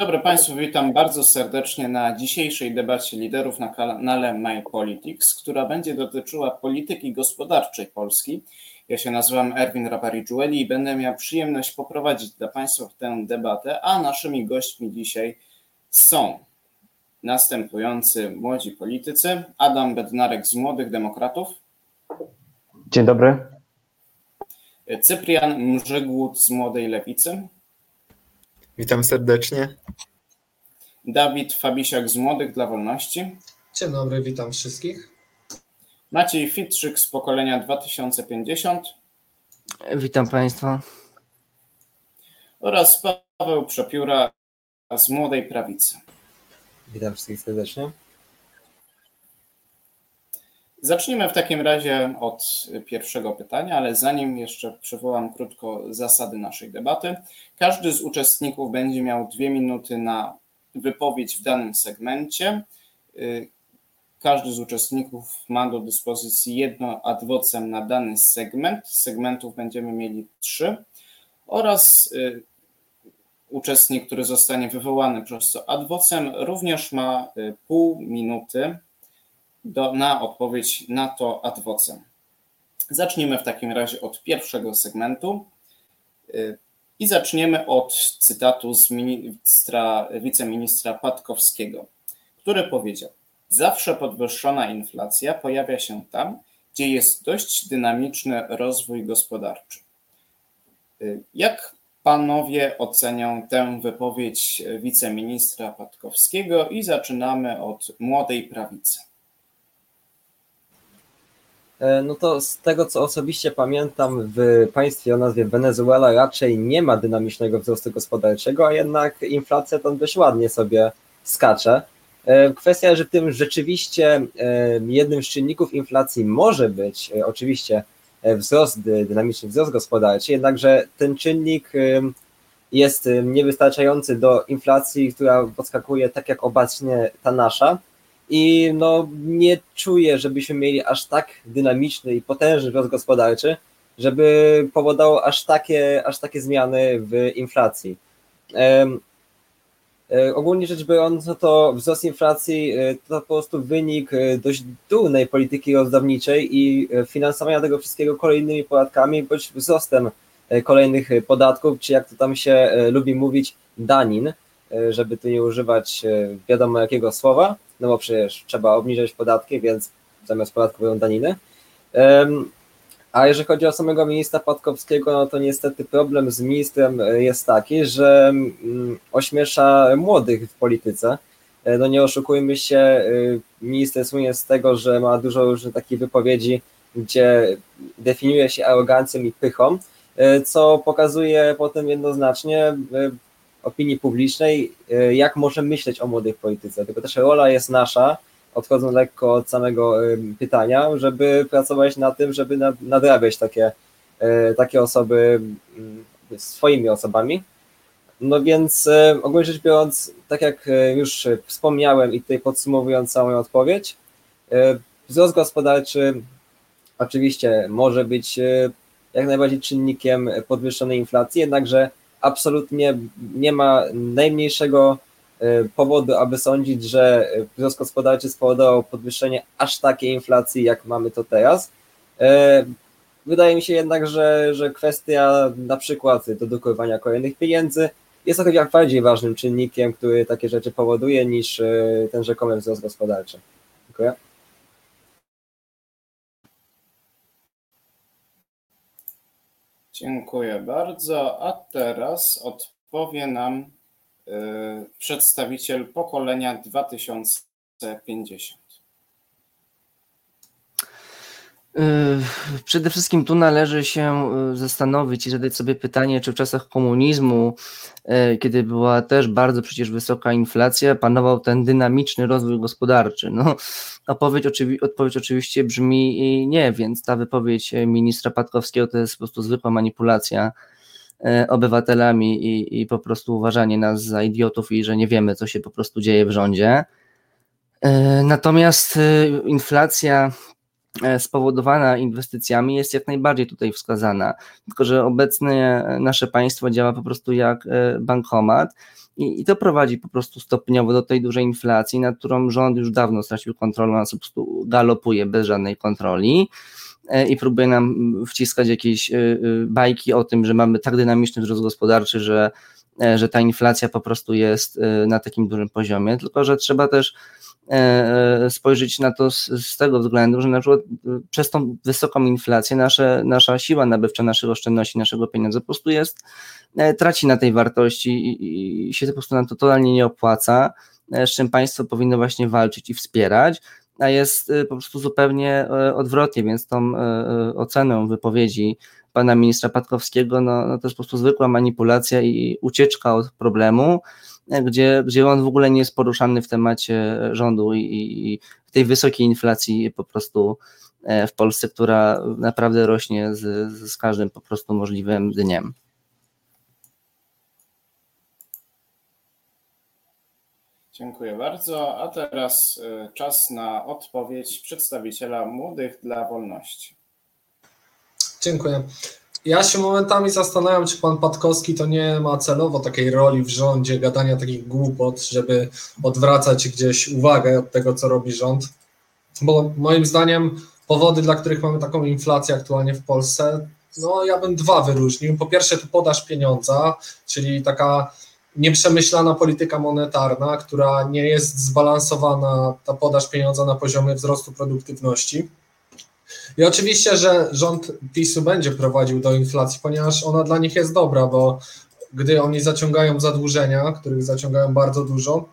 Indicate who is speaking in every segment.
Speaker 1: Dobry Państwu, witam bardzo serdecznie na dzisiejszej debacie liderów na kanale My Politics, która będzie dotyczyła polityki gospodarczej Polski. Ja się nazywam Erwin Rapari-Giueli i będę miał przyjemność poprowadzić dla Państwa tę debatę, a naszymi gośćmi dzisiaj są następujący młodzi politycy. Adam Bednarek z Młodych Demokratów.
Speaker 2: Dzień dobry.
Speaker 1: Cyprian Mrzygłód z Młodej Lewicy.
Speaker 3: Witam serdecznie.
Speaker 1: Dawid Fabisiak z Młodych dla Wolności.
Speaker 4: Dzień dobry, witam wszystkich.
Speaker 1: Maciej Fitrzyk z pokolenia 2050.
Speaker 5: Witam Państwa.
Speaker 1: Oraz Paweł Przepióra z Młodej Prawicy.
Speaker 6: Witam wszystkich serdecznie.
Speaker 1: Zacznijmy w takim razie od pierwszego pytania, ale zanim jeszcze przywołam krótko zasady naszej debaty. Każdy z uczestników będzie miał dwie minuty na wypowiedź w danym segmencie. Każdy z uczestników ma do dyspozycji jedno ad vocem na dany segment. Segmentów będziemy mieli trzy oraz uczestnik, który zostanie wywołany przez to ad vocem, również ma pół minuty do, na odpowiedź na to ad vocem. Zacznijmy w takim razie od pierwszego segmentu i zaczniemy od cytatu z ministra, wiceministra Patkowskiego, który powiedział: Zawsze podwyższona inflacja pojawia się tam, gdzie jest dość dynamiczny rozwój gospodarczy. Jak panowie ocenią tę wypowiedź wiceministra Patkowskiego? I zaczynamy od młodej prawicy.
Speaker 6: No to z tego, co osobiście pamiętam, w państwie o nazwie Wenezuela raczej nie ma dynamicznego wzrostu gospodarczego, a jednak inflacja tam dość ładnie sobie skacze. Kwestia, że tym rzeczywiście jednym z czynników inflacji może być oczywiście wzrost, dynamiczny wzrost gospodarczy, jednakże ten czynnik jest niewystarczający do inflacji, która podskakuje tak jak obecnie ta nasza i no, nie czuję, żebyśmy mieli aż tak dynamiczny i potężny wzrost gospodarczy, żeby powodowało aż takie, aż takie zmiany w inflacji. Um, ogólnie rzecz biorąc, no to wzrost inflacji to po prostu wynik dość dumnej polityki rozdawniczej i finansowania tego wszystkiego kolejnymi podatkami, bądź wzrostem kolejnych podatków, czy jak to tam się lubi mówić, danin, żeby tu nie używać wiadomo jakiego słowa no bo przecież trzeba obniżyć podatki, więc zamiast podatków będą daniny. A jeżeli chodzi o samego ministra Patkowskiego, no to niestety problem z ministrem jest taki, że mm, ośmiesza młodych w polityce. No nie oszukujmy się, minister słynie z tego, że ma dużo różnych takich wypowiedzi, gdzie definiuje się arogancją i pychą, co pokazuje potem jednoznacznie opinii publicznej, y, jak może myśleć o młodych polityce. Tylko też rola jest nasza, odchodząc lekko od samego y, pytania, żeby pracować na tym, żeby nadrabiać takie, y, takie osoby swoimi osobami. No więc ogólnie rzecz biorąc, tak jak już wspomniałem i tutaj podsumowując całą odpowiedź, wzrost gospodarczy oczywiście może być jak najbardziej czynnikiem podwyższonej inflacji, jednakże absolutnie nie ma najmniejszego e, powodu, aby sądzić, że wzrost gospodarczy spowodował podwyższenie aż takiej inflacji, jak mamy to teraz. E, wydaje mi się jednak, że, że kwestia na przykład dedukowania kolejnych pieniędzy jest jak bardziej ważnym czynnikiem, który takie rzeczy powoduje, niż e, ten rzekomy wzrost gospodarczy. Dziękuję.
Speaker 1: Dziękuję bardzo. A teraz odpowie nam y, przedstawiciel pokolenia 2050.
Speaker 5: Y, przede wszystkim tu należy się y, zastanowić i zadać sobie pytanie, czy w czasach komunizmu, y, kiedy była też bardzo przecież wysoka inflacja, panował ten dynamiczny rozwój gospodarczy. No, odpowiedź, oczywi odpowiedź oczywiście brzmi nie, więc ta wypowiedź ministra Patkowskiego to jest po prostu zwykła manipulacja obywatelami i, i po prostu uważanie nas za idiotów i że nie wiemy, co się po prostu dzieje w rządzie. Natomiast inflacja spowodowana inwestycjami jest jak najbardziej tutaj wskazana. Tylko, że obecnie nasze państwo działa po prostu jak e, bankomat I, I to prowadzi po prostu stopniowo do tej dużej inflacji, nad którą rząd już dawno stracił kontrolę, ona po prostu galopuje bez żadnej kontroli i próbuje nam wciskać jakieś bajki o tym, że mamy tak dynamiczny wzrost gospodarczy, że, że ta inflacja po prostu jest na takim dużym poziomie, tylko że trzeba też E, e, spojrzeć na to z, z, tego względu, że na przykład e, przez tą wysoką inflację nasze, nasza siła nabywcza naszych oszczędności, naszego pieniądza po prostu jest, traci na tej wartości i, i się po prostu nam to totalnie nie opłaca, z czym państwo powinno właśnie walczyć i wspierać, a jest po prostu zupełnie odwrotnie, więc tą ocenę wypowiedzi pana ministra Patkowskiego, no, no to jest po prostu zwykła manipulacja i ucieczka od problemu, gdzie, gdzie on w ogóle nie jest poruszany w temacie rządu i, i w tej wysokiej inflacji po prostu e, w Polsce, która naprawdę rośnie z, z każdym po prostu możliwym dniem.
Speaker 1: Dziękuję bardzo. A teraz e, czas na odpowiedź przedstawiciela Młodych dla Wolności.
Speaker 4: Dziękuję. Ja się momentami zastanawiam, czy pan Patkowski to nie ma celowo takiej roli w rządzie, gadania takich głupot, żeby odwracać gdzieś uwagę od tego, co robi rząd. Bo moim zdaniem powody, dla których mamy taką inflację aktualnie w Polsce, no ja bym dwa wyróżnił. Po pierwsze, tu podaż pieniądza, czyli taka nieprzemyślana polityka monetarna, która nie jest zbalansowana, ta podaż pieniądza na poziomie wzrostu produktywności. I oczywiście, że rząd PiSu będzie prowadził do inflacji, ponieważ ona dla nich jest dobra, bo gdy oni zaciągają zadłużenia, których zaciągają bardzo dużo,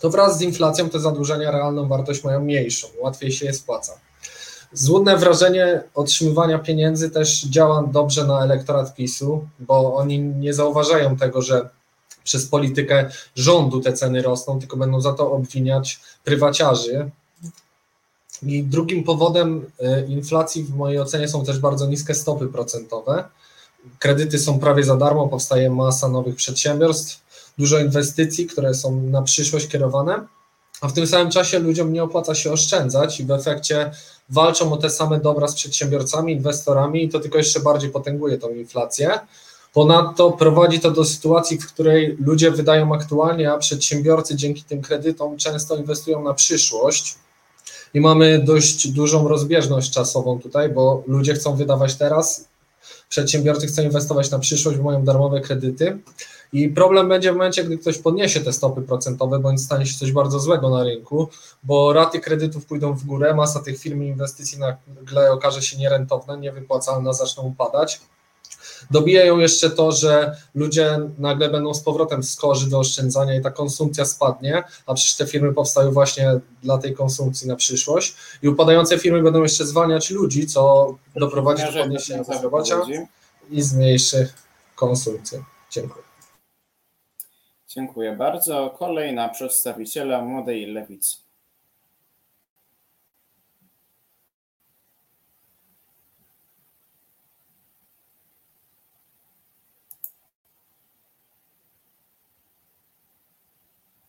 Speaker 4: to wraz z inflacją te zadłużenia realną wartość mają mniejszą, łatwiej się je spłaca. Złudne wrażenie otrzymywania pieniędzy też działa dobrze na elektorat PiSu, bo oni nie zauważają tego, że przez politykę rządu te ceny rosną, tylko będą za to obwiniać prywaciarzy, i drugim powodem e, inflacji w mojej ocenie są też bardzo niskie stopy procentowe. Kredyty są prawie za darmo, powstaje masa nowych przedsiębiorstw, dużo inwestycji, które są na przyszłość kierowane, a w tym samym czasie ludziom nie opłaca się oszczędzać i w efekcie walczą o te same dobra z przedsiębiorcami, inwestorami i to tylko jeszcze bardziej potęguje tą inflację. Ponadto prowadzi to do sytuacji, w której ludzie wydają aktualnie, a przedsiębiorcy dzięki tym kredytom często inwestują na przyszłość i mamy dość dużą rozbieżność czasową tutaj, bo ludzie chcą wydawać teraz, przedsiębiorcy chcą inwestować na przyszłość, bo mają darmowe kredyty. I problem będzie w momencie, gdy ktoś podniesie te stopy procentowe, bądź stanie się coś bardzo złego na rynku, bo raty kredytów pójdą w górę, masa tych firm inwestycji nagle okaże się nierentowna, niewypłacalna, zaczną upadać. Dobijają jeszcze to, że ludzie nagle będą z powrotem skorzy do oszczędzania i ta konsumpcja spadnie, a przecież te firmy powstają właśnie dla tej konsumpcji na przyszłość i upadające firmy będą jeszcze zwalniać ludzi, co doprowadzi do podniesienia bezrobocia i zmniejszy konsumpcję. Dziękuję.
Speaker 1: Dziękuję bardzo. Kolejna przedstawiciela Młodej Lewicy.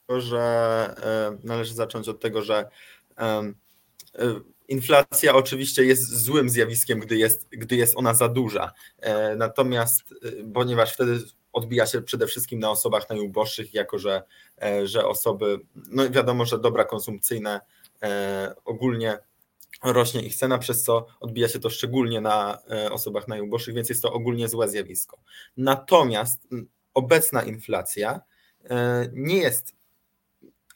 Speaker 3: Że e, należy zacząć od tego, że e, inflacja oczywiście jest złym zjawiskiem, gdy jest, gdy jest ona za duża. E, natomiast, ponieważ wtedy odbija się przede wszystkim na osobach najuboższych, jako że, że osoby, no wiadomo, że dobra konsumpcyjne ogólnie rośnie ich cena, przez co odbija się to szczególnie na osobach najuboższych, więc jest to ogólnie złe zjawisko. Natomiast obecna inflacja nie jest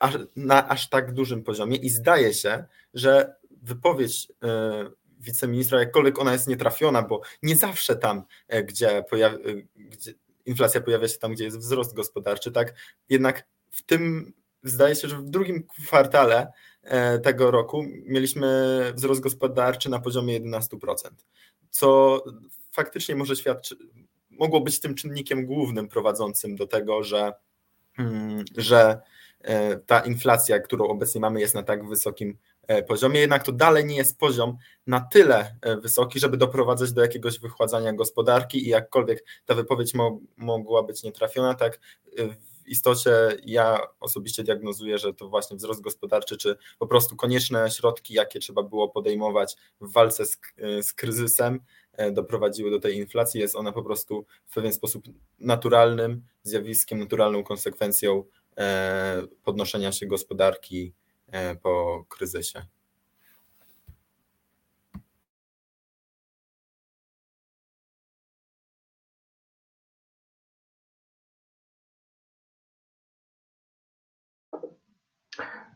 Speaker 3: aż, na aż tak dużym poziomie i zdaje się, że wypowiedź e, wiceministra, jakkolwiek ona jest nietrafiona, bo nie zawsze tam, e, gdzie, pojawi, e, gdzie inflacja pojawia się tam, gdzie jest wzrost gospodarczy, tak? Jednak w tym zdaje się, że w drugim kwartale tego roku mieliśmy wzrost gospodarczy na poziomie 11%, co faktycznie może świadczyć, mogło być tym czynnikiem głównym prowadzącym do tego, że, mm, że ta inflacja, którą obecnie mamy, jest na tak wysokim e, poziomie, jednak to dalej nie jest poziom na tyle e, wysoki, żeby doprowadzać do jakiegoś wychładzania gospodarki i jakkolwiek ta wypowiedź mo mogła być nietrafiona, tak w istocie ja osobiście diagnozuję, że to właśnie wzrost gospodarczy, czy po prostu konieczne środki, jakie trzeba było podejmować w walce z, z kryzysem, doprowadziły do tej inflacji. Jest ona po prostu w pewien sposób naturalnym zjawiskiem, naturalną konsekwencją podnoszenia się gospodarki po kryzysie.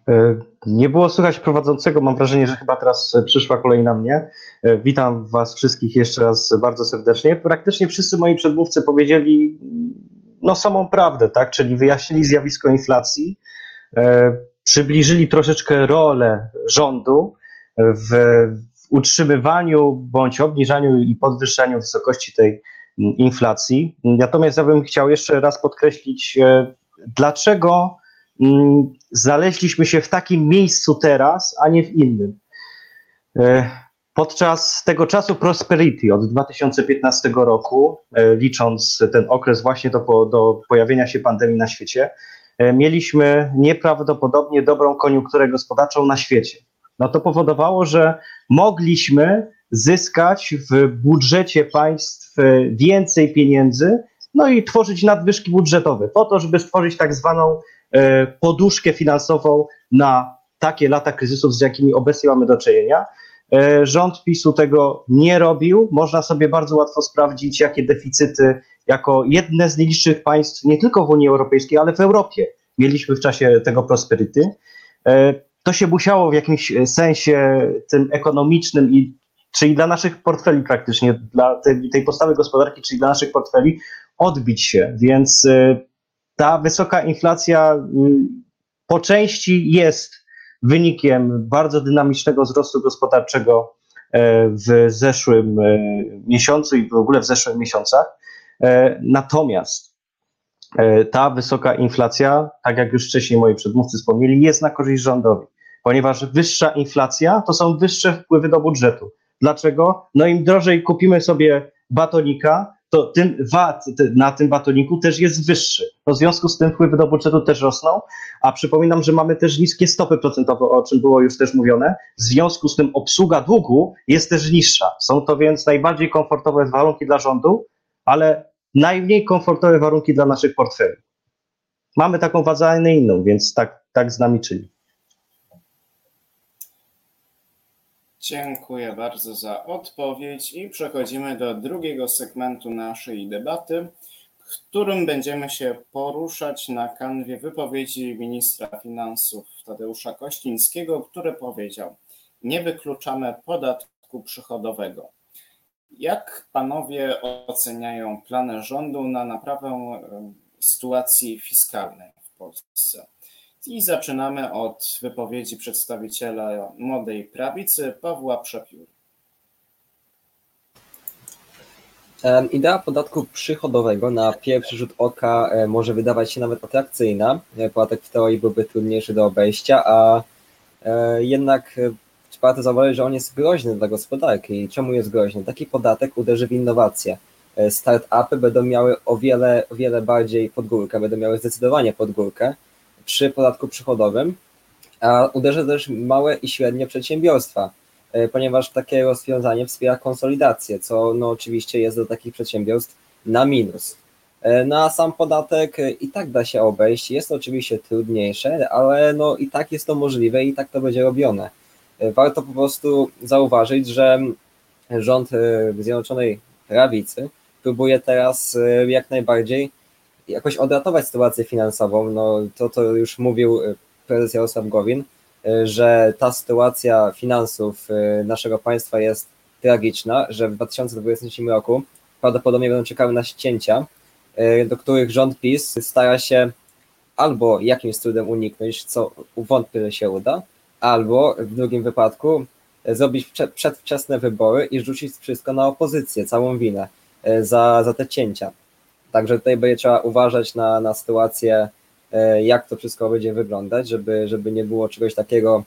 Speaker 2: E, nie było słychać prowadzącego. Mam wrażenie, że chyba teraz przyszła kolej na mnie. E, witam Was wszystkich jeszcze raz bardzo serdecznie. Praktycznie wszyscy moi przedmówcy powiedzieli no, samą prawdę, tak? czyli wyjaśnili zjawisko inflacji, e, przybliżyli troszeczkę rolę rządu w, utrzymywaniu bądź obniżaniu i podwyższaniu wysokości tej inflacji. Natomiast ja bym chciał jeszcze raz podkreślić, dlaczego Mm, znaleźliśmy się w takim miejscu teraz, a nie w innym. E, podczas tego czasu prosperity od 2015 roku, e, licząc ten okres właśnie do, do pojawienia się pandemii na świecie, e, mieliśmy nieprawdopodobnie dobrą koniunkturę gospodarczą na świecie. No to powodowało, że mogliśmy zyskać w budżecie państw więcej pieniędzy, no i tworzyć nadwyżki budżetowe, po to, żeby stworzyć tak zwaną E, poduszkę finansową na takie lata kryzysów, z jakimi obecnie mamy do czynienia. E, rząd PiSu tego nie robił. Można sobie bardzo łatwo sprawdzić, jakie deficyty jako jedne z najniższych państw, nie tylko w Unii Europejskiej, ale w Europie mieliśmy w czasie tego prosperity. E, to się musiało w jakimś sensie tym ekonomicznym i czyli dla naszych portfeli praktycznie, dla tej, tej podstawy gospodarki, czyli dla naszych portfeli odbić się, więc ta wysoka inflacja y, po części jest wynikiem bardzo dynamicznego wzrostu gospodarczego e, w zeszłym e, miesiącu i w ogóle w zeszłych miesiącach. E, natomiast ta wysoka inflacja, tak jak już wcześniej moi przedmówcy wspomnieli, jest na korzyść rządowi, ponieważ wyższa inflacja to są wyższe wpływy do budżetu. Dlaczego? No im drożej kupimy sobie batonika, to ten VAT na tym batoniku też jest wyższy. W związku z tym wpływy do budżetu też rosną, a przypominam, że mamy też niskie stopy procentowe, o czym było już też mówione. W związku z tym obsługa długu jest też niższa. Są to więc najbardziej komfortowe warunki dla rządu, ale najmniej komfortowe warunki dla naszych portfeli. Mamy taką wadzę, a nie inną, więc tak, tak z nami czyni.
Speaker 1: Dziękuję bardzo za odpowiedź i przechodzimy do drugiego segmentu naszej debaty, którym będziemy się poruszać na kanwie wypowiedzi ministra finansów Tadeusza Kościńskiego, który powiedział: Nie wykluczamy podatku przychodowego. Jak panowie oceniają plany rządu na naprawę sytuacji fiskalnej w Polsce? I zaczynamy od wypowiedzi przedstawiciela młodej prawicy Pawła Przepiór.
Speaker 6: Idea podatku przychodowego na pierwszy rzut oka e, może wydawać się nawet atrakcyjna. E, podatek w teorii byłby trudniejszy do obejścia, a e, jednak warto zauważyć, że on jest groźny dla gospodarki. I czemu jest groźny? Taki podatek uderzy w innowacje. Start-upy będą miały o wiele, o wiele bardziej podgórkę, będą miały zdecydowanie podgórkę przy podatku przychodowym, a uderza też małe i średnie przedsiębiorstwa, e, ponieważ takie rozwiązanie wspiera konsolidację, co no oczywiście jest do takich przedsiębiorstw na minus. E, no a sam podatek i tak da się obejść, jest to oczywiście trudniejsze, ale no i tak jest to możliwe i tak to będzie robione. E, warto po prostu zauważyć, że rząd Zjednoczonej Prawicy próbuje teraz jak najbardziej jakoś odratować sytuację finansową, no to to już mówił e, prezes Jarosław Gowin, e, że ta sytuacja finansów e, naszego państwa jest tragiczna, że w 2023 roku prawdopodobnie będą czekały na ścięcia, do których rząd PiS stara się albo jakimś cudem uniknąć, co wątpię, że się uda, albo w drugim wypadku zrobić przedwczesne wybory i rzucić wszystko na opozycję, całą winę za, za te cięcia. Także tutaj będzie trzeba uważać na, na sytuację, e, jak to wszystko będzie wyglądać, żeby, żeby nie było czegoś takiego,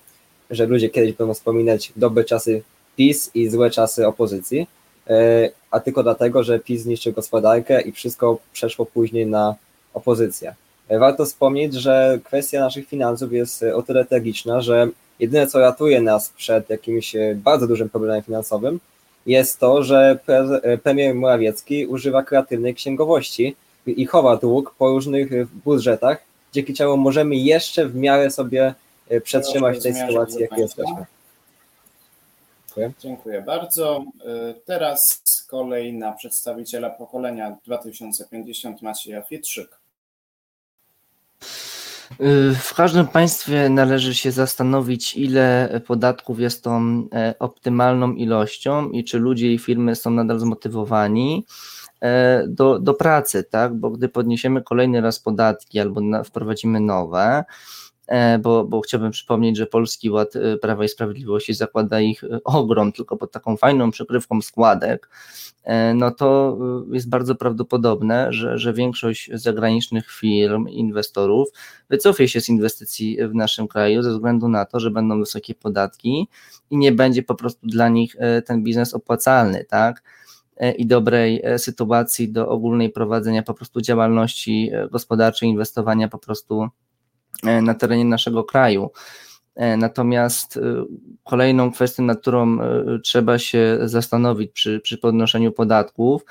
Speaker 6: że ludzie kiedyś będą wspominać dobre czasy PiS i złe czasy opozycji, e, a tylko dlatego, że PiS zniszczył gospodarkę i wszystko przeszło później na opozycję. Warto wspomnieć, że kwestia naszych finansów jest o tyle tragiczna, że jedyne co ratuje nas przed jakimś bardzo dużym problemem finansowym jest to, że premier Morawiecki używa kreatywnej księgowości i chowa dług po różnych budżetach, dzięki czemu możemy jeszcze w miarę sobie przetrzymać w tej sytuacji, jak jesteśmy.
Speaker 1: Dziękuję. Dziękuję bardzo. Teraz kolej na przedstawiciela pokolenia 2050 Macieja Fietrzyk.
Speaker 5: W każdym państwie należy się zastanowić, ile podatków jest tą optymalną ilością i czy ludzie i firmy są nadal zmotywowani do, do pracy, tak? Bo gdy podniesiemy kolejny raz podatki albo wprowadzimy nowe, bo, bo chciałbym przypomnieć, że Polski Ład Prawa i Sprawiedliwości zakłada ich ogrom, tylko pod taką fajną przykrywką składek, no to jest bardzo prawdopodobne, że, że większość zagranicznych firm, inwestorów wycofie się z inwestycji w naszym kraju ze względu na to, że będą wysokie podatki i nie będzie po prostu dla nich ten biznes opłacalny, tak? i dobrej sytuacji do ogólnej prowadzenia po prostu działalności gospodarczej, inwestowania po prostu na terenie naszego kraju. Natomiast kolejną kwestią, nad którą trzeba się zastanowić przy, przy podnoszeniu podatków,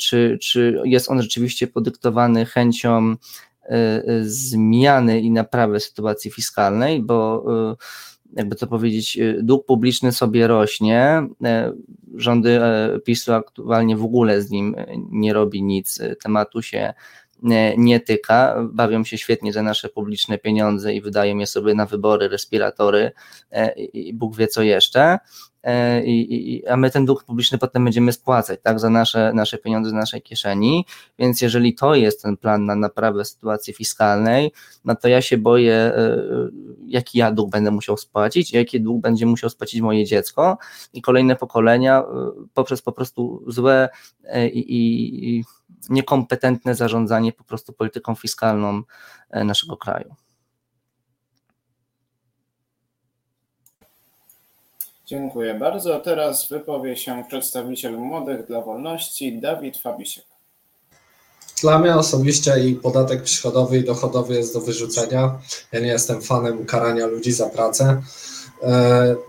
Speaker 5: czy, czy jest on rzeczywiście podyktowany chęcią zmiany i naprawy sytuacji fiskalnej, bo jakby to powiedzieć, dług publiczny sobie rośnie. Rządy PiSu aktualnie w ogóle z nim nie robi nic, tematu się nie tyka, bawią się świetnie za nasze publiczne pieniądze i wydają je sobie na wybory, respiratory i Bóg wie co jeszcze. I, i, a my ten dług publiczny potem będziemy spłacać, tak, za nasze, nasze pieniądze z naszej kieszeni, więc jeżeli to jest ten plan na naprawę sytuacji fiskalnej, no to ja się boję, jaki ja dług będę musiał spłacić, jaki dług będzie musiał spłacić moje dziecko i kolejne pokolenia poprzez po prostu złe i, i niekompetentne zarządzanie po prostu polityką fiskalną naszego kraju.
Speaker 1: Dziękuję bardzo. Teraz wypowie się przedstawiciel Młodych dla Wolności, Dawid Fabisiek.
Speaker 4: Dla mnie osobiście i podatek przychodowy i dochodowy jest do wyrzucenia. Ja nie jestem fanem karania ludzi za pracę.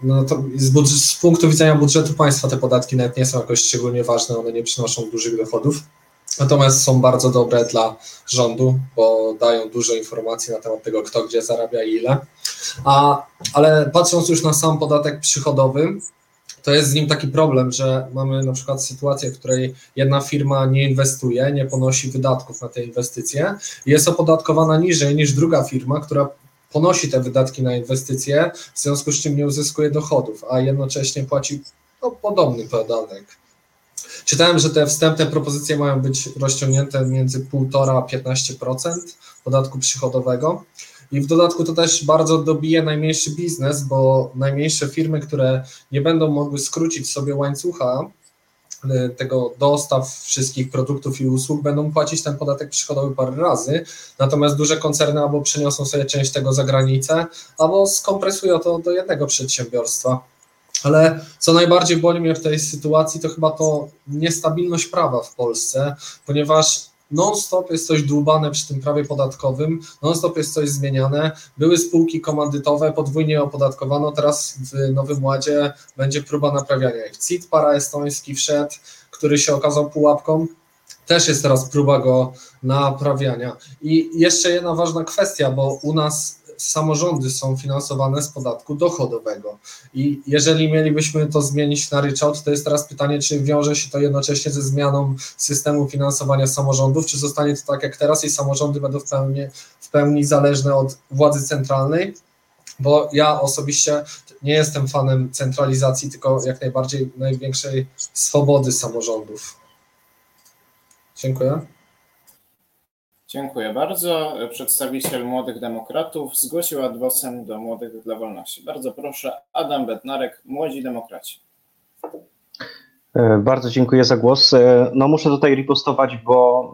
Speaker 4: No to z, z punktu widzenia budżetu państwa te podatki nawet nie są jakoś szczególnie ważne, one nie przynoszą dużych dochodów. Natomiast są bardzo dobre dla rządu, bo dają dużo informacji na temat tego, kto gdzie zarabia i ile. A, ale patrząc już na sam podatek przychodowy, to jest z nim taki problem, że mamy na przykład sytuację, w której jedna firma nie inwestuje, nie ponosi wydatków na te inwestycje, jest opodatkowana niżej niż druga firma, która ponosi te wydatki na inwestycje, w związku z czym nie uzyskuje dochodów, a jednocześnie płaci no, podobny podatek. Czytałem, że te wstępne propozycje mają być rozciągnięte między 1,5 a 15% podatku przychodowego. I w dodatku to też bardzo dobije najmniejszy biznes, bo najmniejsze firmy, które nie będą mogły skrócić sobie łańcucha tego dostaw wszystkich produktów i usług, będą płacić ten podatek przychodowy parę razy, natomiast duże koncerny albo przeniosą sobie część tego za granicę, albo skompresują to do jednego przedsiębiorstwa. Ale co najbardziej boli mnie w tej sytuacji, to chyba to niestabilność prawa w Polsce, ponieważ non-stop jest coś dłubane przy tym prawie podatkowym, non-stop jest coś zmieniane. Były spółki komandytowe, podwójnie opodatkowano, teraz w Nowym Ładzie będzie próba naprawiania ich. CIT paraestoński wszedł, który się okazał pułapką, też jest teraz próba go naprawiania. I jeszcze jedna ważna kwestia, bo u nas samorządy są finansowane z podatku dochodowego. I jeżeli mielibyśmy to zmienić na ryczałt, to jest teraz pytanie, czy wiąże się to jednocześnie ze zmianą systemu finansowania samorządów, czy zostanie to tak jak teraz i samorządy będą w pełni, w pełni zależne od władzy centralnej, bo ja osobiście nie jestem fanem centralizacji, tylko jak najbardziej największej swobody samorządów. Dziękuję.
Speaker 1: Dziękuję bardzo. Przedstawiciel Młodych Demokratów zgłosił adwocem do Młodych dla Wolności. Bardzo proszę, Adam Bednarek, Młodzi Demokraci.
Speaker 2: Bardzo dziękuję za głos. No muszę tutaj ripostować, bo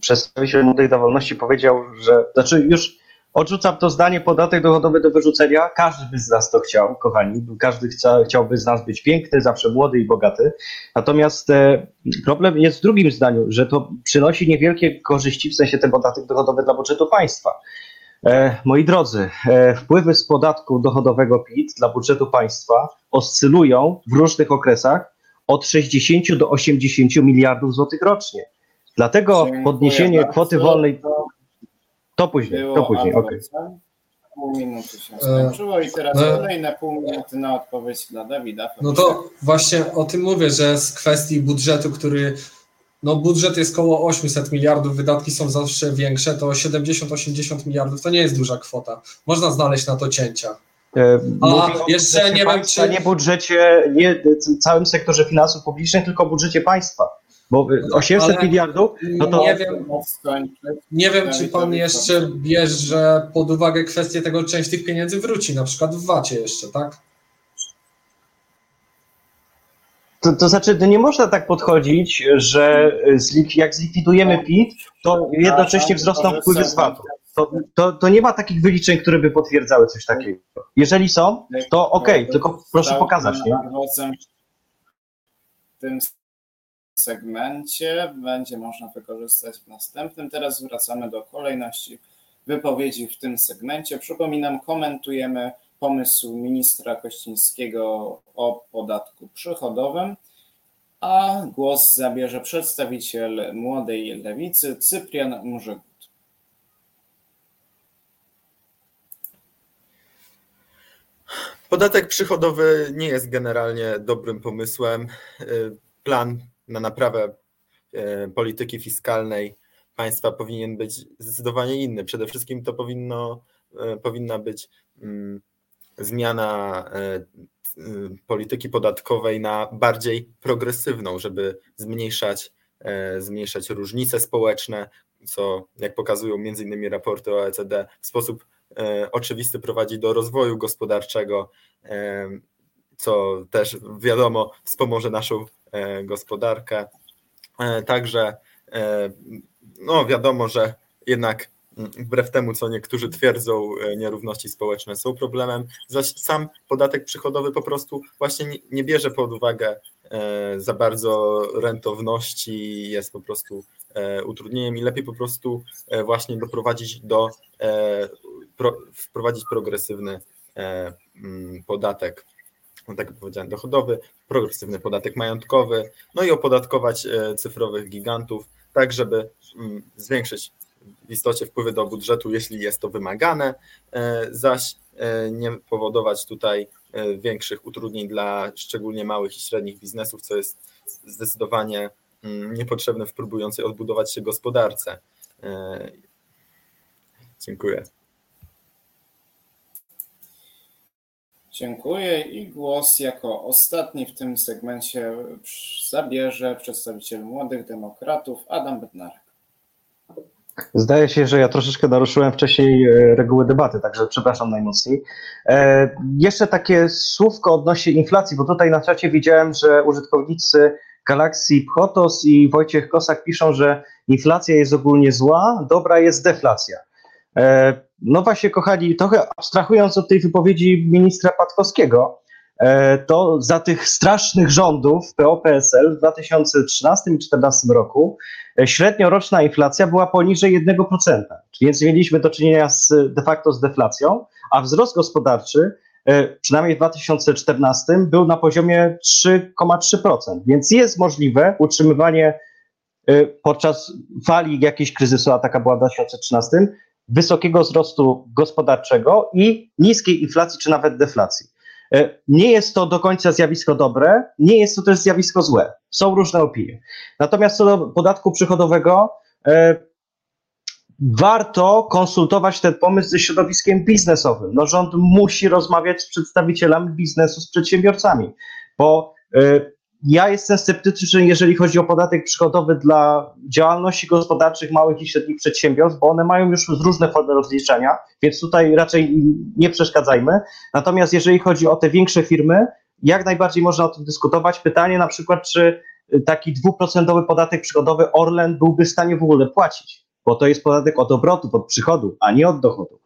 Speaker 2: przedstawiciel Młodych dla Wolności powiedział, że, znaczy już Odrzucam to zdanie, podatek dochodowy do wyrzucenia. Każdy by z nas to chciał, kochani. Każdy chca, chciałby z nas być piękny, zawsze młody i bogaty. Natomiast e, problem jest w drugim zdaniu, że to przynosi niewielkie korzyści, w sensie ten podatek dochodowy dla budżetu państwa. E, moi drodzy, e, wpływy z podatku dochodowego PIT dla budżetu państwa oscylują w różnych okresach od 60 do 80 miliardów złotych rocznie. Dlatego podniesienie kwoty wolnej to później,
Speaker 1: Było
Speaker 2: to później, okej.
Speaker 1: adwocem. Pół minuty się skończyło i teraz
Speaker 4: no-
Speaker 1: kolejne pół minuty na odpowiedź dla Dawida.
Speaker 4: No to właśnie o tym mówię, że z kwestii budżetu, który no budżet jest około 800 miliardów, wydatki są zawsze większe, to 70-80 miliardów to nie jest duża kwota. Można znaleźć na to cięcia.
Speaker 2: E,
Speaker 4: A, jeszcze nie wiem, czy-
Speaker 2: Nie budżecie, nie całym sektorze finansów publicznych, tylko budżecie państwa. Bo e, 800
Speaker 4: Ale-
Speaker 2: miliardów, no to
Speaker 4: Nie wiem, nie wiem, czy pan jeszcze bierze pod uwagę kwestię tego, część tych pieniędzy wróci, na przykład w VAT-ie jeszcze, tak?
Speaker 2: To, to znaczy, to nie można tak podchodzić, że zlik, jak zlikwidujemy PIT, to jednocześnie wzrosną wpływy z VAT-u. To, to, to nie ma takich wyliczeń, które by potwierdzały coś takiego. Jeżeli są, to okej, tylko proszę pokazać, nie?
Speaker 1: Tym segmencie będzie można wykorzystać w następnym. Teraz wracamy do kolejności wypowiedzi w tym segmencie. Przypominam, komentujemy pomysł ministra Kościńskiego o podatku przychodowym, a głos zabierze przedstawiciel młodej lewicy Cyprian Mrzygut.
Speaker 3: Podatek przychodowy nie jest generalnie dobrym pomysłem. Plan na naprawę y, polityki fiskalnej państwa powinien być zdecydowanie inny. Przede wszystkim to powinno, y, powinna być mm, zmiana y, polityki podatkowej na bardziej progresywną, żeby zmniejszać, zmniejszać różnice społeczne, co jak pokazują między innymi raporty OECD w sposób e, oczywisty prowadzi do rozwoju gospodarczego, e, co też wiadomo wspomoże naszą e, gospodarkę. E, Także e, no wiadomo, że jednak mm, wbrew temu, co niektórzy twierdzą, e, nierówności społeczne są problemem, zaś sam podatek przychodowy po prostu właśnie nie- bierze pod uwagę e, za bardzo rentowności, jest po prostu e, utrudnieniem i lepiej po prostu e, właśnie doprowadzić do e, pro, wprowadzić progresywny e, mm, podatek, tak jak powiedziałem, dochodowy, progresywny podatek majątkowy, no i opodatkować e, cyfrowych gigantów, tak żeby mm, zwiększyć w istocie wpływy do budżetu, jeśli jest to wymagane, e, zaś e, nie powodować tutaj większych utrudnień dla szczególnie małych i średnich biznesów, co jest zdecydowanie mm, niepotrzebne w próbującej odbudować się gospodarce. Dziękuję.
Speaker 1: Dziękuję i głos jako ostatni w tym segmencie zabierze przedstawiciel Młodych Demokratów Adam Bednarek.
Speaker 2: Zdaje się, że ja troszeczkę naruszyłem wcześniej e, reguły debaty, także przepraszam najmocniej. E, jeszcze takie słówko odnośnie inflacji, bo tutaj na czacie widziałem, że użytkownicy Galaxy Pchotos i Wojciech Kosak piszą, że inflacja jest ogólnie zła, dobra jest deflacja. E, no właśnie, kochani, trochę abstrahując od tej wypowiedzi ministra Patkowskiego, e, to za tych strasznych rządów PO-PSL w 2013 i 2014 roku e, średnioroczna inflacja była poniżej 1%, więc mieliśmy do czynienia z, de facto z deflacją, a wzrost gospodarczy e, przynajmniej w 2014 był na poziomie 3,3%, więc jest możliwe utrzymywanie podczas fali jakiejś kryzysu, a taka była w 2013, wysokiego wzrostu gospodarczego i niskiej inflacji czy nawet deflacji. E, Nie jest to do końca zjawisko dobre, nie jest to też zjawisko złe. Są różne opinie. Natomiast co do podatku przychodowego, e, warto konsultować ten pomysł ze środowiskiem biznesowym. No, rząd musi rozmawiać z przedstawicielami biznesu, z przedsiębiorcami, bo e, ja jestem sceptyczny, jeżeli chodzi o podatek przychodowy dla działalności gospodarczych małych i średnich przedsiębiorstw, bo one mają już różne formy rozliczania, więc tutaj raczej nie przeszkadzajmy. Natomiast jeżeli chodzi o te większe firmy, jak najbardziej można o tym dyskutować. Pytanie na przykład, czy taki dwuprocentowy podatek przychodowy Orlen byłby w stanie w ogóle płacić, bo to jest podatek od obrotu, od przychodu, a nie od dochodu.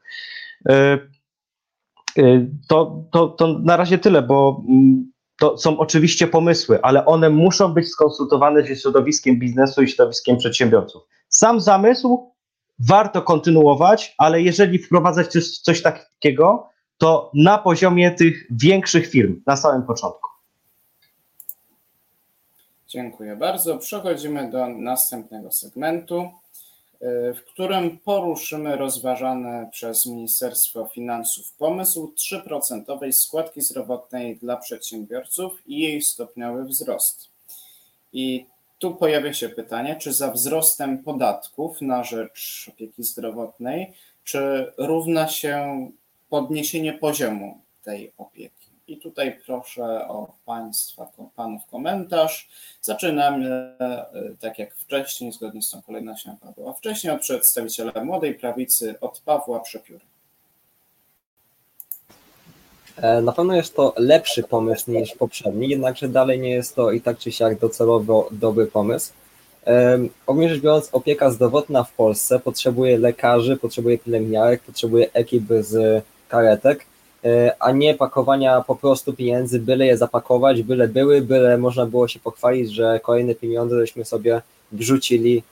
Speaker 2: To, to, to na razie tyle, bo mm, to są oczywiście pomysły, ale one muszą być skonsultowane ze środowiskiem biznesu i środowiskiem przedsiębiorców. Sam zamysł warto kontynuować, ale jeżeli wprowadzać coś, coś takiego, to na poziomie tych większych firm na samym początku.
Speaker 1: Dziękuję bardzo. Przechodzimy do następnego segmentu, w którym poruszymy rozważany przez Ministerstwo Finansów pomysł 3% składki zdrowotnej dla przedsiębiorców i jej stopniowy wzrost. I tu pojawia się pytanie, czy za wzrostem podatków na rzecz opieki zdrowotnej, czy równa się podniesienie poziomu tej opieki? I tutaj proszę o Państwa, Panów komentarz. Zaczynamy e, tak jak wcześniej, zgodnie z tą kolejnością Pawła. Wcześniej od przedstawiciela Młodej Prawicy, od Pawła Przepióry.
Speaker 6: E, na pewno jest to lepszy pomysł niż poprzedni, jednakże dalej nie jest to i tak czy siak docelowo dobry pomysł. Ogólnie rzecz biorąc, opieka zdrowotna w Polsce potrzebuje lekarzy, potrzebuje pielęgniarek, potrzebuje ekip z karetek, e, a nie pakowania po prostu pieniędzy, byle je zapakować, byle były, byle można było się pochwalić, że kolejne pieniądze żeśmy sobie wrzucili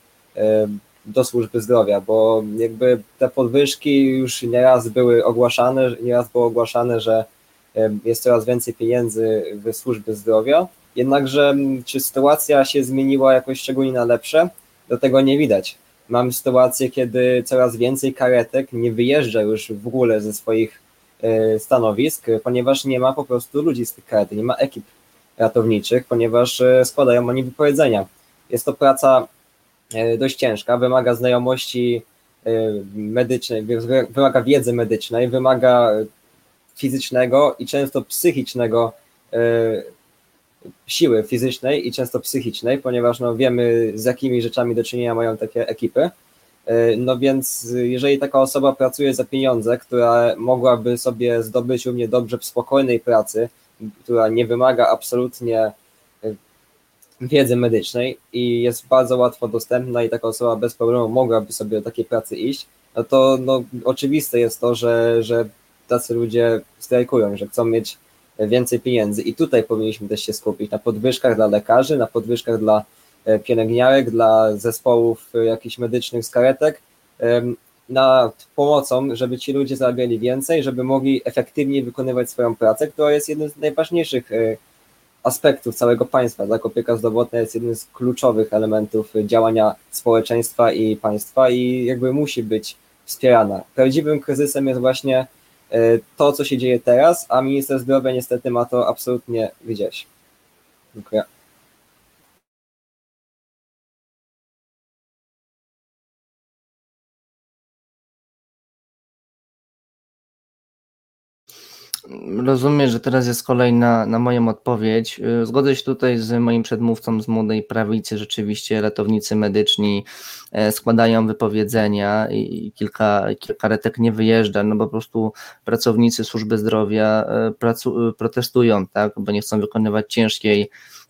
Speaker 6: do służby zdrowia, bo jakby te podwyżki już nieraz były ogłaszane, nieraz było ogłaszane, że jest coraz więcej pieniędzy w służby zdrowia, jednakże czy sytuacja się zmieniła jakoś szczególnie na lepsze, do tego nie widać. Mamy sytuację, kiedy coraz więcej karetek nie wyjeżdża już w ogóle ze swoich e, stanowisk, ponieważ nie ma po prostu ludzi z tych karetek, nie ma ekip ratowniczych, ponieważ e, składają oni wypowiedzenia. Jest to praca e, dość ciężka, wymaga znajomości medycznej, wymaga wiedzy medycznej, wymaga fizycznego i często psychicznego e, siły fizycznej i często psychicznej, ponieważ no, wiemy z jakimi rzeczami do czynienia mają takie ekipy. E, no więc jeżeli taka osoba pracuje za pieniądze, która mogłaby sobie zdobyć u mnie dobrze w spokojnej pracy, która nie wymaga absolutnie e, wiedzy medycznej i jest bardzo łatwo dostępna i taka osoba bez problemu mogłaby sobie do takiej pracy iść, no to no, oczywiste jest to, że, że tacy ludzie strajkują, że chcą mieć więcej pieniędzy. I tutaj powinniśmy też się skupić na podwyżkach dla lekarzy, na podwyżkach dla pielęgniarek, dla zespołów e, jakichś medycznych z karetek, nad pomocą, żeby ci ludzie zarabiali więcej, żeby mogli efektywniej wykonywać swoją pracę, która jest jednym z najważniejszych e, aspektów całego państwa. Tak, opieka zdrowotna jest jednym z kluczowych elementów działania społeczeństwa i państwa i jakby musi być wspierana. Prawdziwym kryzysem jest właśnie E, to, co się dzieje teraz, a minister zdrowia niestety ma to absolutnie gdzieś. Dziękuję.
Speaker 5: Rozumiem, że teraz jest kolej na, na moją odpowiedź. Y, zgodzę się tutaj z moim przedmówcą z młodej prawicy. Rzeczywiście ratownicy medyczni e, składają wypowiedzenia i kilka, kilka retek nie wyjeżdża, no bo po prostu pracownicy służby zdrowia e, pracu, protestują, tak, bo nie chcą wykonywać ciężkiej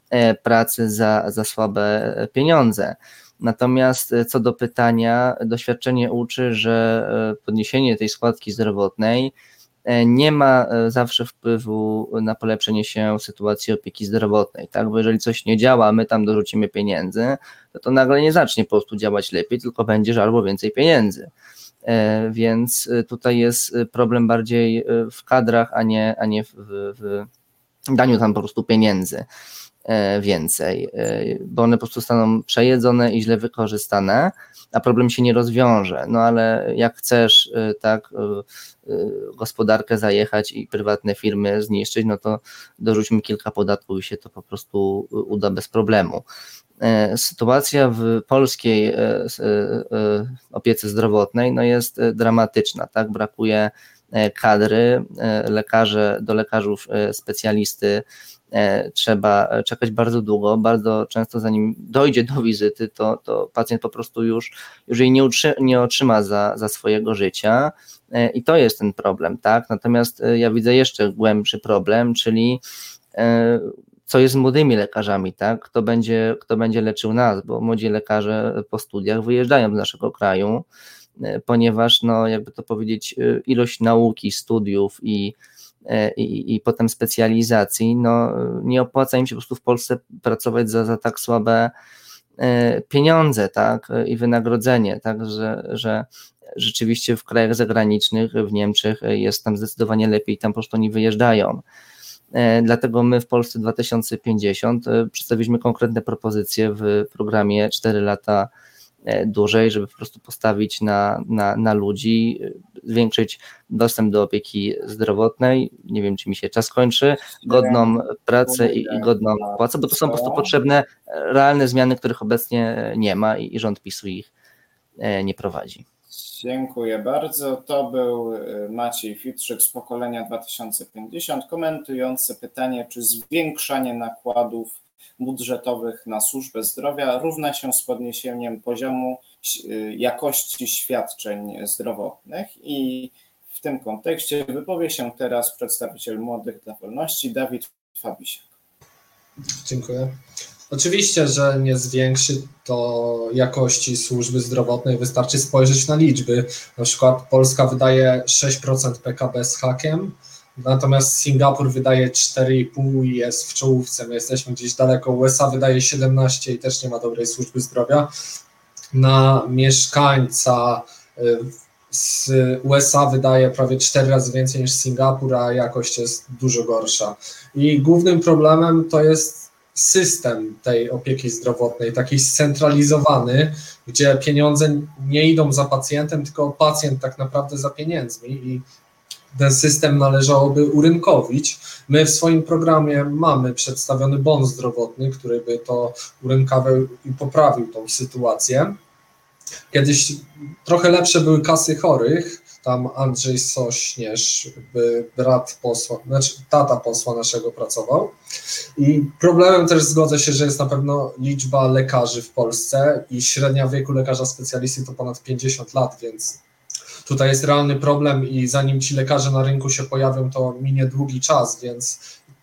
Speaker 5: e, pracy za, za słabe pieniądze. Natomiast co do pytania, doświadczenie uczy, że podniesienie tej składki zdrowotnej E, nie ma e, zawsze wpływu na polepszenie się sytuacji opieki zdrowotnej, tak? Bo jeżeli coś nie działa, my tam dorzucimy pieniędzy, to to nagle nie zacznie po prostu działać lepiej, tylko będzie żarło więcej pieniędzy. E, więc tutaj jest problem bardziej w kadrach, a nie, a nie w, w daniu tam po prostu pieniędzy więcej, bo one po prostu staną przejedzone i źle wykorzystane a problem się nie rozwiąże. No ale jak chcesz y, tak gospodarkę zajechać i prywatne firmy zniszczyć, no to dorzućmy kilka podatków i się to po prostu uda bez problemu. E, sytuacja w polskiej e, e, opiece zdrowotnej no jest dramatyczna, tak? Brakuje kadry, lekarze, do lekarzów specjalisty E, trzeba czekać bardzo długo, bardzo często zanim dojdzie do wizyty, to, to pacjent po prostu już, już jej nie, utrzy, nie otrzyma za, za swojego życia e, i to jest ten problem, tak? Natomiast e, ja widzę jeszcze głębszy problem, czyli co jest z młodymi lekarzami, tak? Kto będzie, kto będzie leczył nas, bo młodzi lekarze po studiach wyjeżdżają z naszego kraju, ponieważ, no, jakby to powiedzieć, ilość nauki, studiów i, i, i potem specjalizacji, no, nie opłaca im się po prostu w Polsce pracować za, za tak słabe pieniądze, tak, i wynagrodzenie, tak, że, że rzeczywiście w krajach zagranicznych, w Niemczech jest tam zdecydowanie lepiej, tam po prostu oni wyjeżdżają. E, dlatego my w Polsce 2050 e, przedstawiliśmy konkretne propozycje w programie 4 lata e, dłużej, żeby po prostu postawić na, na, na ludzi, zwiększyć dostęp do opieki zdrowotnej. Nie wiem, czy mi się czas kończy, godną pracę i, i godną płacę, bo to są po prostu potrzebne realne zmiany, których obecnie nie ma i, i rząd PiSu ich nie prowadzi.
Speaker 1: Dziękuję bardzo. To był y, Maciej Fitrzyk z pokolenia 2050, komentujący pytanie, czy zwiększanie nakładów budżetowych na służbę zdrowia równa się z podniesieniem poziomu y, jakości świadczeń zdrowotnych. I w tym kontekście wypowie się teraz przedstawiciel Młodych dla Wolności, Dawid Fabisiak.
Speaker 4: Dziękuję. Oczywiście, że nie zwiększy to jakości służby zdrowotnej, wystarczy spojrzeć na liczby. Na przykład Polska wydaje 6% PKB z hakiem, natomiast Singapur wydaje 4,5 i jest w czołówce. My jesteśmy gdzieś daleko. USA wydaje 17 i też nie ma dobrej służby zdrowia. Na mieszkańca y, z USA wydaje prawie 4 razy więcej niż Singapur, a jakość jest dużo gorsza. I głównym problemem to jest system tej opieki zdrowotnej, taki scentralizowany, gdzie pieniądze nie idą za pacjentem, tylko pacjent tak naprawdę za pieniędzmi i ten system należałoby urynkowić. My w swoim programie mamy przedstawiony bon zdrowotny, który by to urynkowił i poprawił tą sytuację. Kiedyś trochę lepsze były kasy chorych, tam Andrzej Sośnierz, brat posła, znaczy tata posła naszego pracował. I problemem też zgodzę się, że jest na pewno liczba lekarzy w Polsce i średnia wieku lekarza specjalisty to ponad 50 lat, więc tutaj jest realny problem i zanim ci lekarze na rynku się pojawią, to minie długi czas, więc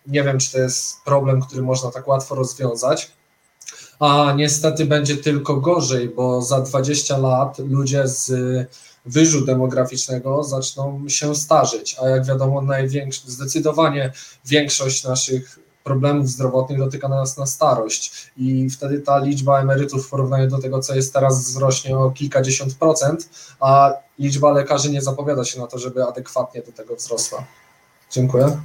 Speaker 4: nie wiem, czy to jest problem, który można tak łatwo rozwiązać. A niestety będzie tylko gorzej, bo za 20 lat ludzie z wyżu demograficznego zaczną się starzeć, a jak wiadomo, zdecydowanie większość naszych problemów zdrowotnych dotyka nas na starość i wtedy ta liczba emerytów w porównaniu do tego, co jest teraz, wzrośnie o kilkadziesiąt procent, a liczba lekarzy nie zapowiada się na to, żeby adekwatnie do tego wzrosła. Dziękuję.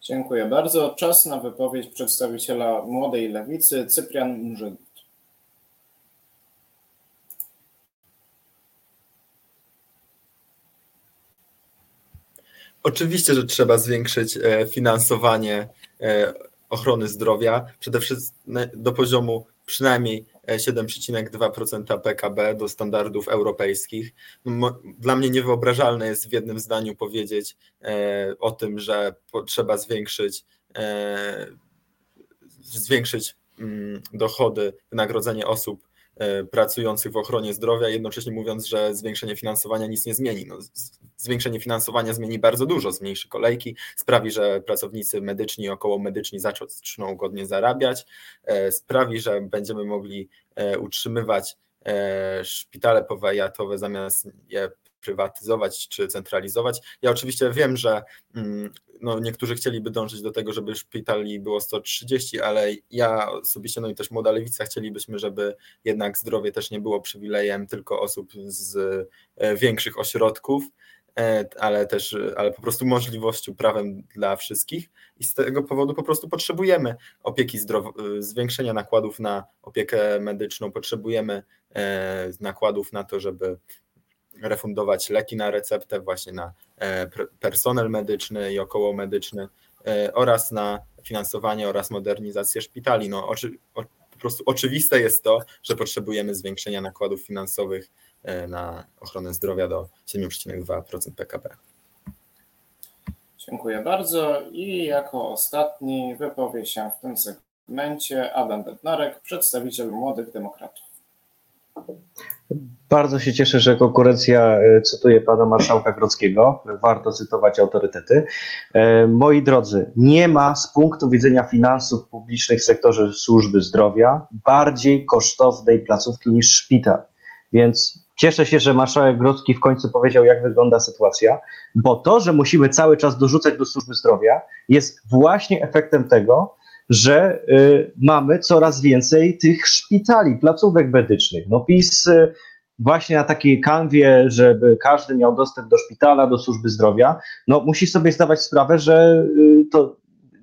Speaker 1: Dziękuję bardzo. Czas na wypowiedź przedstawiciela Młodej Lewicy, Cyprian Murzyn.
Speaker 3: Oczywiście, że trzeba zwiększyć e, finansowanie e, ochrony zdrowia, przede wszystkim do poziomu przynajmniej 7,2% e, PKB do standardów europejskich. No, dla mnie niewyobrażalne jest w jednym zdaniu powiedzieć o tym, że trzeba zwiększyć, zwiększyć mm, dochody, wynagrodzenie osób pracujących w ochronie zdrowia, jednocześnie mówiąc, że zwiększenie finansowania nic nie zmieni. No, zwiększenie finansowania zmieni bardzo dużo, zmniejszy kolejki, sprawi, że pracownicy medyczni i około medyczni zaczną godnie zarabiać, e, sprawi, że będziemy mogli e, utrzymywać szpitale powiatowe zamiast je prywatyzować czy centralizować. Ja oczywiście wiem, że mm, no, niektórzy chcieliby dążyć do tego, żeby szpitali było 130, ale ja osobiście, no i też młoda lewica chcielibyśmy, żeby jednak zdrowie też nie było przywilejem tylko osób z e, większych ośrodków, e, ale też, ale po prostu możliwością, prawem dla wszystkich i z tego powodu po prostu potrzebujemy opieki zdrowo- zwiększenia nakładów na opiekę medyczną, potrzebujemy e, nakładów na to, żeby refundować leki na receptę, właśnie na e, personel medyczny i około medyczny e, oraz na finansowanie oraz modernizację szpitali. No, oczy, o, po prostu oczywiste jest to, że potrzebujemy zwiększenia nakładów finansowych e, na ochronę zdrowia do 7,2% PKB.
Speaker 1: Dziękuję bardzo i jako ostatni wypowie się w tym segmencie Adam Bednarek, przedstawiciel Młodych Demokratów.
Speaker 2: Bardzo się cieszę, że konkurencja e, cytuje pana marszałka Grodzkiego. Warto cytować autorytety. E, moi drodzy, nie ma z punktu widzenia finansów publicznych w sektorze służby zdrowia bardziej kosztownej placówki niż szpital. Więc cieszę się, że marszałek Grodzki w końcu powiedział, jak wygląda sytuacja, bo to, że musimy cały czas dorzucać do służby zdrowia, jest właśnie efektem tego, że y, mamy coraz więcej tych szpitali, placówek medycznych. No PiS y, właśnie na takiej kanwie, żeby każdy miał dostęp do szpitala, do służby zdrowia, no musi sobie zdawać sprawę, że y, to,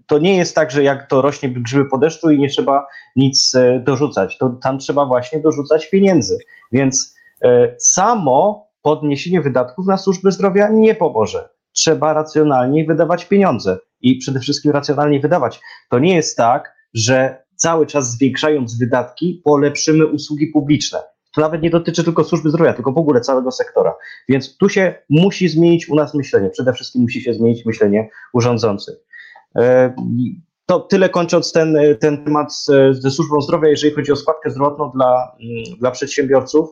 Speaker 2: to nie jest tak, że jak to rośnie grzyby po deszczu i nie trzeba nic y, dorzucać. To tam trzeba właśnie dorzucać pieniędzy. Więc y, samo podniesienie wydatków na służbę zdrowia nie pomoże. Trzeba racjonalnie wydawać pieniądze i przede wszystkim racjonalnie wydawać. To nie jest tak, że cały czas zwiększając wydatki polepszymy usługi publiczne. To nawet nie dotyczy tylko służby zdrowia, tylko w ogóle całego sektora. Więc tu się musi zmienić u nas myślenie. Przede wszystkim musi się zmienić myślenie urządzących. E, To tyle kończąc ten, ten temat ze służbą zdrowia, jeżeli chodzi o składkę zdrowotną dla, mm, dla przedsiębiorców.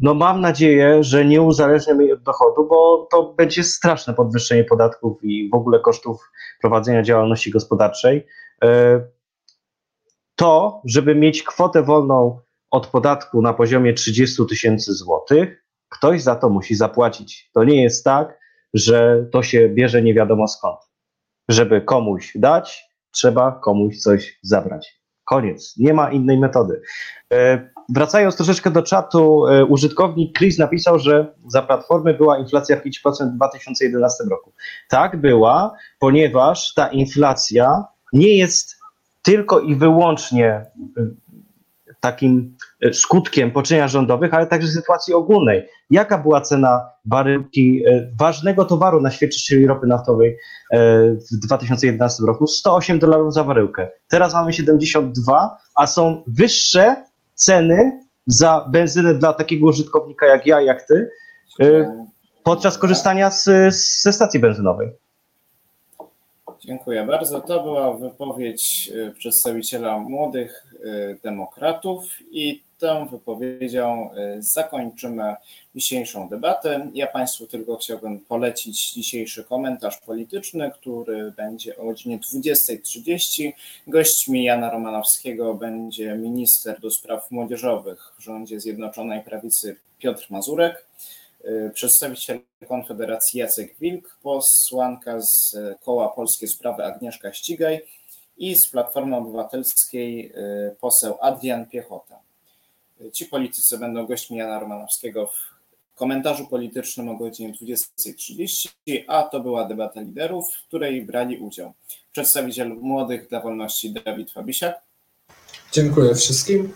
Speaker 2: No mam nadzieję, że nie uzależniamy jej od dochodu, bo to będzie straszne podwyższenie podatków i w ogóle kosztów prowadzenia działalności gospodarczej. E, To, żeby mieć kwotę wolną od podatku na poziomie 30 tysięcy złotych, ktoś za to musi zapłacić. To nie jest tak, że to się bierze nie wiadomo skąd. Żeby komuś dać, trzeba komuś coś zabrać. Koniec. Nie ma innej metody. E, Wracając troszeczkę do czatu, e, użytkownik Chris napisał, że za platformy była inflacja 5% w 2011 roku. Tak była, ponieważ ta inflacja nie jest tylko i wyłącznie takim e, skutkiem poczynienia rządowych, ale także sytuacji ogólnej. Jaka była cena baryłki e, ważnego towaru na świecie, czyli ropy naftowej e, w 2011 roku? 108 dolarów za baryłkę. Teraz mamy 72, a są wyższe ceny za benzynę dla takiego użytkownika jak ja, jak ty, podczas korzystania z, ze stacji benzynowej.
Speaker 1: Dziękuję bardzo. To była wypowiedź y, przedstawiciela młodych y, demokratów i tą wypowiedzią y, zakończymy dzisiejszą debatę. Ja Państwu tylko chciałbym polecić dzisiejszy komentarz polityczny, który będzie o godzinie 20.30. Gośćmi Jana Romanowskiego będzie minister do spraw młodzieżowych w rządzie Zjednoczonej Prawicy Piotr Mazurek przedstawiciel Konfederacji Jacek Wilk, posłanka z Koła Polskie Sprawy Agnieszka Ścigaj i z Platformy Obywatelskiej poseł Adrian Piechota. Ci politycy będą gośćmi Jana Romanowskiego w komentarzu politycznym o godzinie 20.30, a to była debata liderów, w której brali udział przedstawiciel Młodych dla Wolności Dawid Fabisiak,
Speaker 4: Dziękuję wszystkim.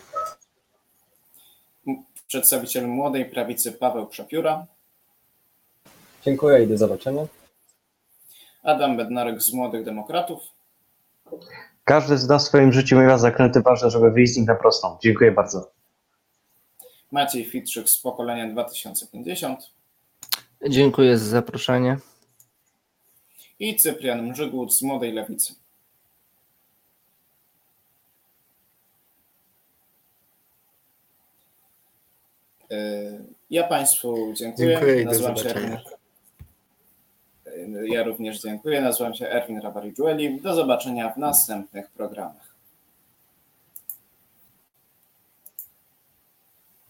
Speaker 1: Przedstawiciel Młodej Prawicy Paweł Krzapiura,
Speaker 6: Dziękuję i do zobaczenia.
Speaker 1: Adam Bednarek z Młodych Demokratów,
Speaker 2: Każdy z nas w swoim życiu miewa zakręty ważne, żeby wyjść z nich na prostą. Dziękuję bardzo.
Speaker 1: Maciej Fitrzyk z pokolenia 2050
Speaker 5: Dziękuję za zaproszenie.
Speaker 1: i Cyprian Mrzygłód z Młodej Lewicy. Ja Państwu dziękuję.
Speaker 3: Dziękuję i do
Speaker 1: Nazywam się
Speaker 3: zobaczenia.
Speaker 1: Erwin- Ja również dziękuję. Nazywam się Erwin Rabari-Jueli. Do zobaczenia w następnych programach.